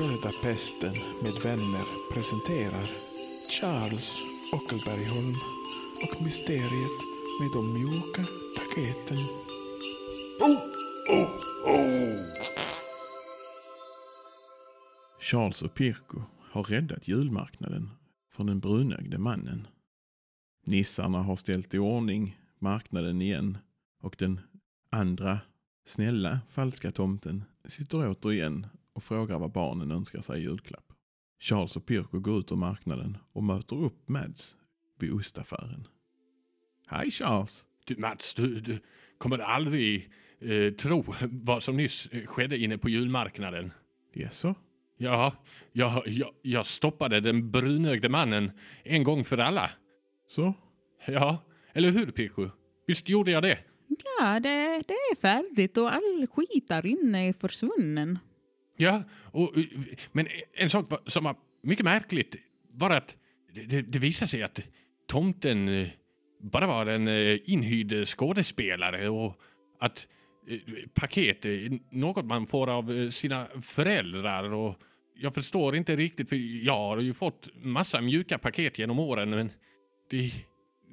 röda pesten med vänner presenterar Charles Ockelbergholm och mysteriet med de mjuka paketen. Charles och Pirko har räddat julmarknaden från den brunögde mannen. Nissarna har ställt i ordning marknaden igen och den andra snälla falska tomten sitter återigen och frågar vad barnen önskar sig i julklapp. Charles och Pirko går ut ur marknaden och möter upp Mads vid ostaffären. Hej Charles! Du Mats, du, du kommer aldrig eh, tro vad som nyss eh, skedde inne på julmarknaden. Jaså? Ja, jag, jag, jag stoppade den brunögde mannen en gång för alla. Så? Ja, eller hur Pirko? Visst gjorde jag det? Ja, det, det är färdigt och all skit där inne är försvunnen. Ja, och, eh, men en sak som var mycket märkligt var att det, det, visade sig att tomten eh, bara var en eh, inhyrd skådespelare och att paket är något man får av sina föräldrar och jag förstår inte riktigt för jag har ju fått massa mjuka paket genom åren men det,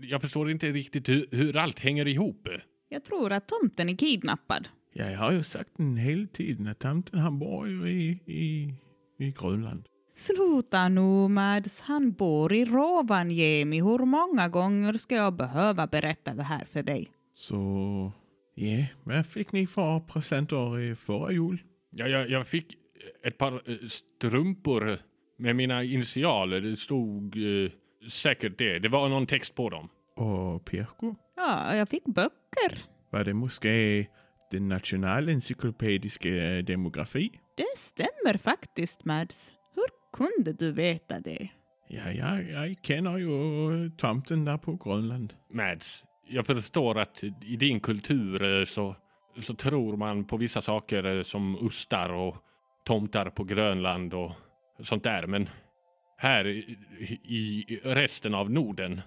jag förstår inte riktigt hur, hur allt hänger ihop. Jag tror att tomten är kidnappad. Ja, jag har ju sagt den hela tiden att tomten han bor ju i, i, i Grönland. Sluta nu Mads, han bor i Rovaniemi. Hur många gånger ska jag behöva berätta det här för dig? Så, ja, vad fick ni för presenter i förra jul? Ja, jag, jag fick ett par eh, strumpor med mina initialer. Det stod eh, säkert det. Det var någon text på dem. Och Pirko? Ja, jag fick böcker. Var det måske den nationalencyklopediska demografi? Det stämmer faktiskt Mads. Hur kunde du veta det? Ja, ja, jag känner ju tomten där på Grönland. Mads, jag förstår att i din kultur eh, så, så tror man på vissa saker eh, som ustar och tomtar på Grönland och sånt där. Men här i, i resten av Norden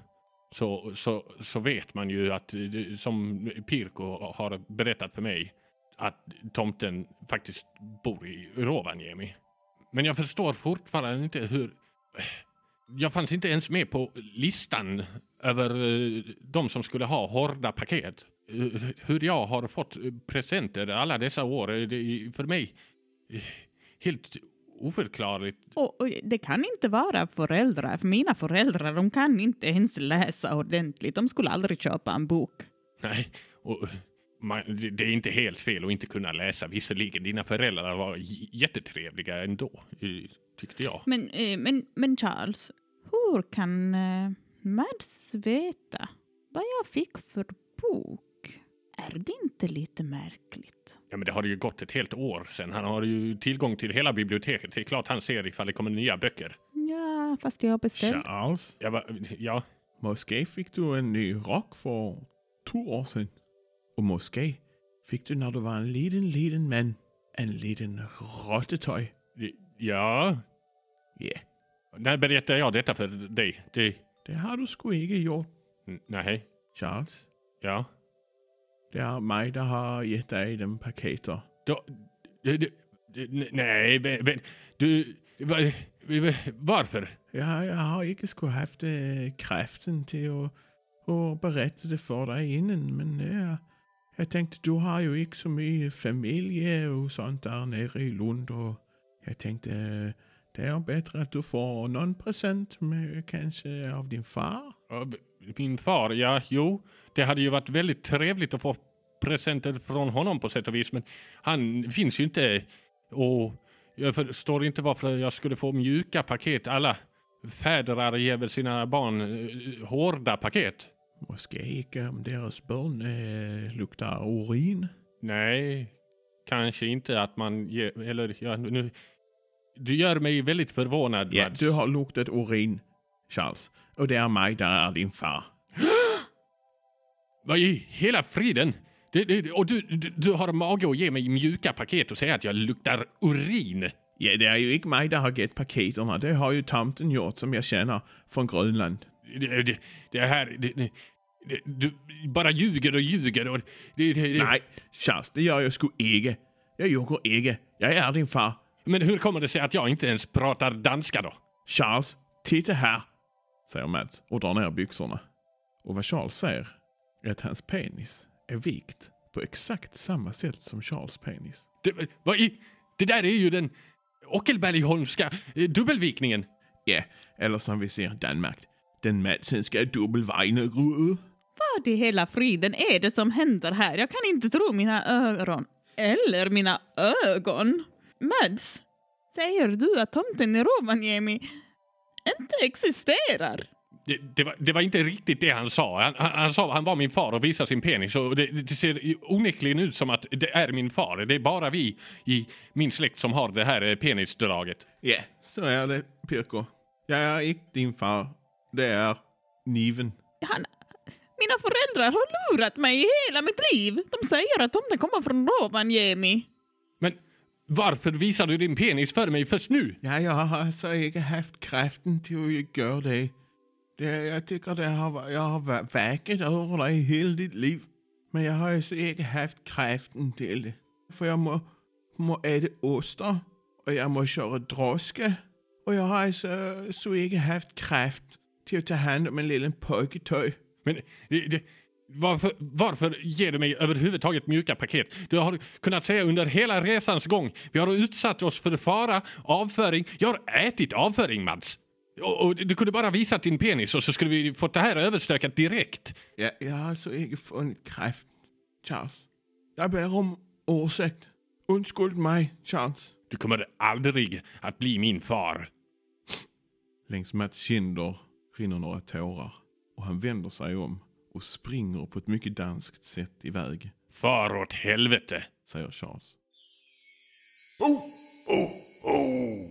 så, så, så vet man ju att, som Pirko har berättat för mig, att tomten faktiskt bor i Rovaniemi. Men jag förstår fortfarande inte hur... Jag fanns inte ens med på listan över eh, de som skulle ha hårda paket. Hur jag har fått presenter alla dessa år, eh, det är för mig eh, helt oförklarligt. Och, och det kan inte vara föräldrar, för mina föräldrar de kan inte ens läsa ordentligt. De skulle aldrig köpa en bok. Nej, och man, det- är inte helt fel att inte kunna läsa. Visserligen, dina föräldrar var jättetrevliga ändå, eh, tyckte jag. Men, eh, men, men Charles, hur kan eh, Mads veta vad jag fick för bok? Är det inte lite märkligt? Ja, men det har ju gått ett helt år sedan. Han har ju tillgång till hela biblioteket. Det är klart han ser ifall det kommer nya böcker. Ja, fast jag beställde... Charles, Jag bara, ja, måske fick du en ny rock för två år sedan. Och måske fick du när du var en liten, liten man en liten råttetøj. ja. Ja, När berättar jag detta för dig? Det, det har du sgu ikke gjort, n- nej, Charles. ja. Det är mig, der har gett dig de paketer. Då, det, det, det, nej, men, du, va, va, varför? Ja, jag har ikke skulle haft eh, kraften till att, att berätta det för dig innan, men det är, jag tänkte du har ju inte så mycket familj och sånt där nere i Lund och jag tänkte eh, det är bättre att du får någon present med kanske av din far. Ja, Min far, ja, jo. Det hade ju varit väldigt trevligt att få presenter från honom på sätt och vis, men han finns ju inte. Och jag förstår inte varför jag skulle få mjuka paket. Alla fädrar ger väl sina barn eh, hårda paket. Måske inte om deras barn eh, luktar urin. Nej, kanske inte att man ger, eller ja, nu. Du gör mig väldigt förvånad, Ja, Mads. du har luktat urin, Charles. Och det är mig, där är din far. Vad i hela friden? Det, det, och du, du, du har mage att ge mig mjuka paket och säga att jag luktar urin. Ja, det är ju inte mig, där har gett paketerna. Det har ju tomten gjort, som jag känner, från Grönland. Det, det, det här... Det, du bara ljuger och ljuger och... Nej, Charles, det gör jag sgu ikke. Jag ljuger ikke. Jag är din far. Men hur kommer det sig att jag inte ens pratar danska då? Charles, titta här, säger Mads och drar ner byxorna. Och vad Charles ser är att hans penis är vikt på exakt samma sätt som Charles penis. Det, vad i, det där är ju den Ockelbergholmska eh, dubbelvikningen. Ja, eller som vi ser Danmark, den Madsenska dubbelvejnerud. Vad i hela friden är det som händer här? Jag kan inte tro mina öron. Eller mina ögon. Mads, säger du att tomten i Rovaniemi inte existerar? Det, det, var, det var inte riktigt det han sa. Han, han, han sa han var min far och visade sin penis. Och det, det ser onekligen ut som att det är min far. Det är bara vi i min släkt som har det här eh, penisdraget. Ja, så är det, Pirko. Jag är inte din far. Det är Niven. Han, mina föräldrar har lurat mig i hela mitt liv. De säger att tomten kommer från Rovaniemi. Varför visar du din penis för mig först nu? Ja, jag har alltså inte haft kraften till att göra det. det jag tycker det har, jag har vakat över dig hela ditt liv. Men jag har alltså inte haft kraften till det. För jag må, må äta oster och jag må köra droska. Och jag har alltså så inte haft kraft till att ta hand om en liten pojketöj. Men det, det, varför, varför ger du mig överhuvudtaget mjuka paket? Du har kunnat säga under hela resans gång, vi har utsatt oss för fara, avföring. Jag har ätit avföring, Mads. Och, och du kunde bara visat din penis och så skulle vi fått det här överstökat direkt. Ja, jag har alltså inte funnit kraft, Charles. Jag ber om ursäkt. Undskyld mig, Charles. Du kommer aldrig att bli min far. Längs Mats kinder rinner några tårar och han vänder sig om och springer på ett mycket danskt sätt iväg. Far åt helvete, säger Charles. Oh, oh, oh.